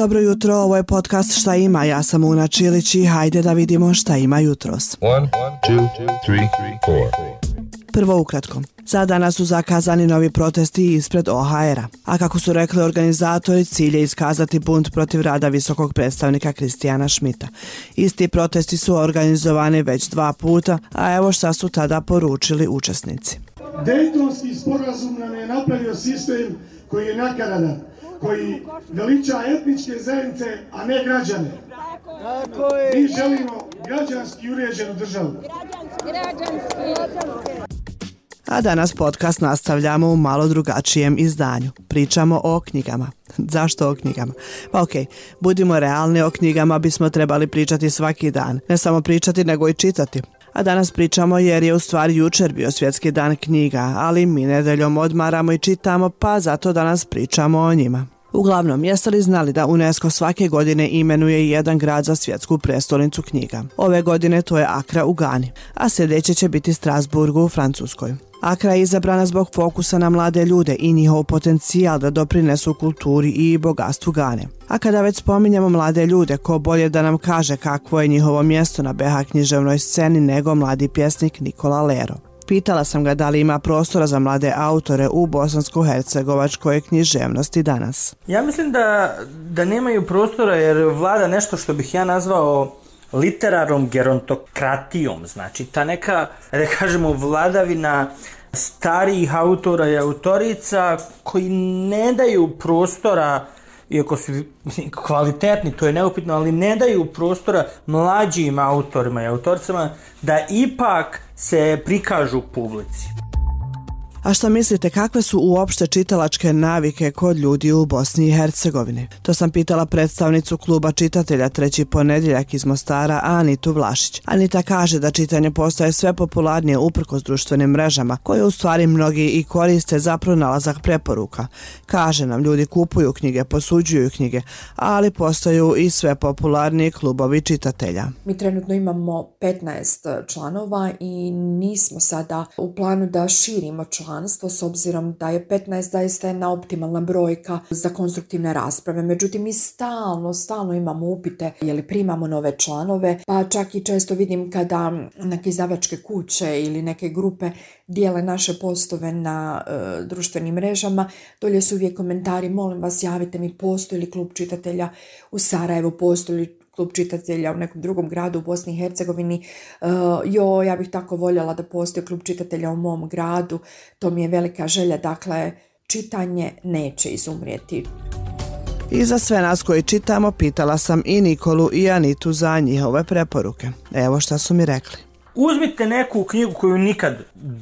Dobro jutro, ovo je podcast Šta ima, ja sam Una Čilić i hajde da vidimo šta ima jutros. Prvo ukratko. Za danas su zakazani novi protesti ispred OHR-a. A kako su rekli organizatori, cilj je iskazati bunt protiv rada visokog predstavnika Kristijana Šmita. Isti protesti su organizovani već dva puta, a evo šta su tada poručili učesnici. Dejtonski sporazum nam je napravio sistem koji je nakaradan, koji veliča etničke zajednice, a ne građane. Mi želimo građanski uređenu državu. A danas podcast nastavljamo u malo drugačijem izdanju. Pričamo o knjigama. Zašto o knjigama? Pa ok, budimo realni o knjigama bismo trebali pričati svaki dan. Ne samo pričati nego i čitati. A danas pričamo jer je u stvari jučer bio svjetski dan knjiga, ali mi nedeljom odmaramo i čitamo pa zato danas pričamo o njima. Uglavnom, jeste li znali da UNESCO svake godine imenuje jedan grad za svjetsku prestolnicu knjiga? Ove godine to je Akra u Gani, a sljedeće će biti Strasburgu u Francuskoj. Akra je izabrana zbog fokusa na mlade ljude i njihov potencijal da doprinesu kulturi i bogatstvu Gane. A kada već spominjamo mlade ljude, ko bolje da nam kaže kakvo je njihovo mjesto na BH književnoj sceni nego mladi pjesnik Nikola Lero. Pitala sam ga da li ima prostora za mlade autore u bosansko-hercegovačkoj književnosti danas. Ja mislim da, da nemaju prostora jer vlada nešto što bih ja nazvao literarnom gerontokratijom, znači ta neka, da kažemo, vladavina starijih autora i autorica koji ne daju prostora iako su mislim, kvalitetni, to je neupitno, ali ne daju prostora mlađim autorima i autoricama da ipak se prikažu publici. A što mislite, kakve su uopšte čitalačke navike kod ljudi u Bosni i Hercegovini? To sam pitala predstavnicu kluba čitatelja treći ponedjeljak iz Mostara, Anitu Vlašić. Anita kaže da čitanje postaje sve popularnije uprkos društvenim mrežama, koje u stvari mnogi i koriste za pronalazak preporuka. Kaže nam, ljudi kupuju knjige, posuđuju knjige, ali postaju i sve popularniji klubovi čitatelja. Mi trenutno imamo 15 članova i nismo sada u planu da širimo članova članstvo s obzirom da je 15 zaista jedna optimalna brojka za konstruktivne rasprave. Međutim, mi stalno, stalno imamo upite je li primamo nove članove, pa čak i često vidim kada neke izdavačke kuće ili neke grupe dijele naše postove na e, društvenim mrežama, dolje su uvijek komentari, molim vas javite mi postoji li klub čitatelja u Sarajevu, postoji li klub čitatelja u nekom drugom gradu u Bosni i Hercegovini. Uh, jo, ja bih tako voljela da postoji klub čitatelja u mom gradu. To mi je velika želja. Dakle, čitanje neće izumrijeti. I za sve nas koji čitamo pitala sam i Nikolu i Anitu za njihove preporuke. Evo šta su mi rekli. Uzmite neku knjigu koju nikad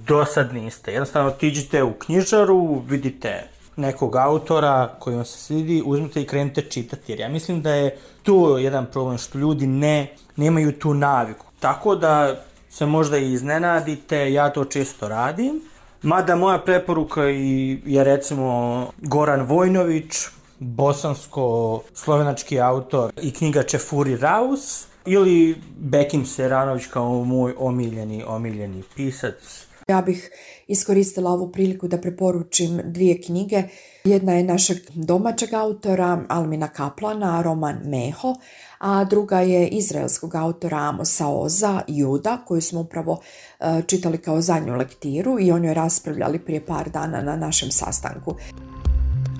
do sad niste. Jednostavno otiđite u knjižaru, vidite nekog autora koji vam se svidi, uzmite i krenite čitati. Jer ja mislim da je tu jedan problem što ljudi ne, nemaju tu naviku. Tako da se možda i iznenadite, ja to često radim. Mada moja preporuka je recimo Goran Vojnović, bosansko-slovenački autor i knjiga Čefuri Raus ili Bekim Seranović kao moj omiljeni, omiljeni pisac. Ja bih iskoristila ovu priliku da preporučim dvije knjige. Jedna je našeg domaćeg autora Almina Kaplana, roman Meho, a druga je izraelskog autora Amosa Oza, Juda, koju smo upravo e, čitali kao zadnju lektiru i o njoj raspravljali prije par dana na našem sastanku.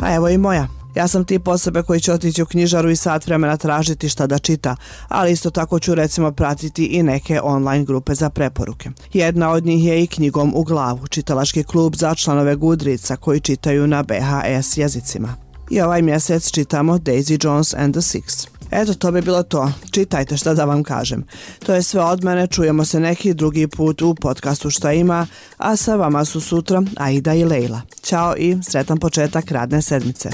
A evo i moja. Ja sam tip osobe koji će otići u knjižaru i sat vremena tražiti šta da čita, ali isto tako ću recimo pratiti i neke online grupe za preporuke. Jedna od njih je i knjigom u glavu, čitalački klub za članove Gudrica koji čitaju na BHS jezicima. I ovaj mjesec čitamo Daisy Jones and the Six. Eto, to bi bilo to. Čitajte šta da vam kažem. To je sve od mene, čujemo se neki drugi put u podcastu Šta ima, a sa vama su sutra Aida i Leila. Ćao i sretan početak radne sedmice.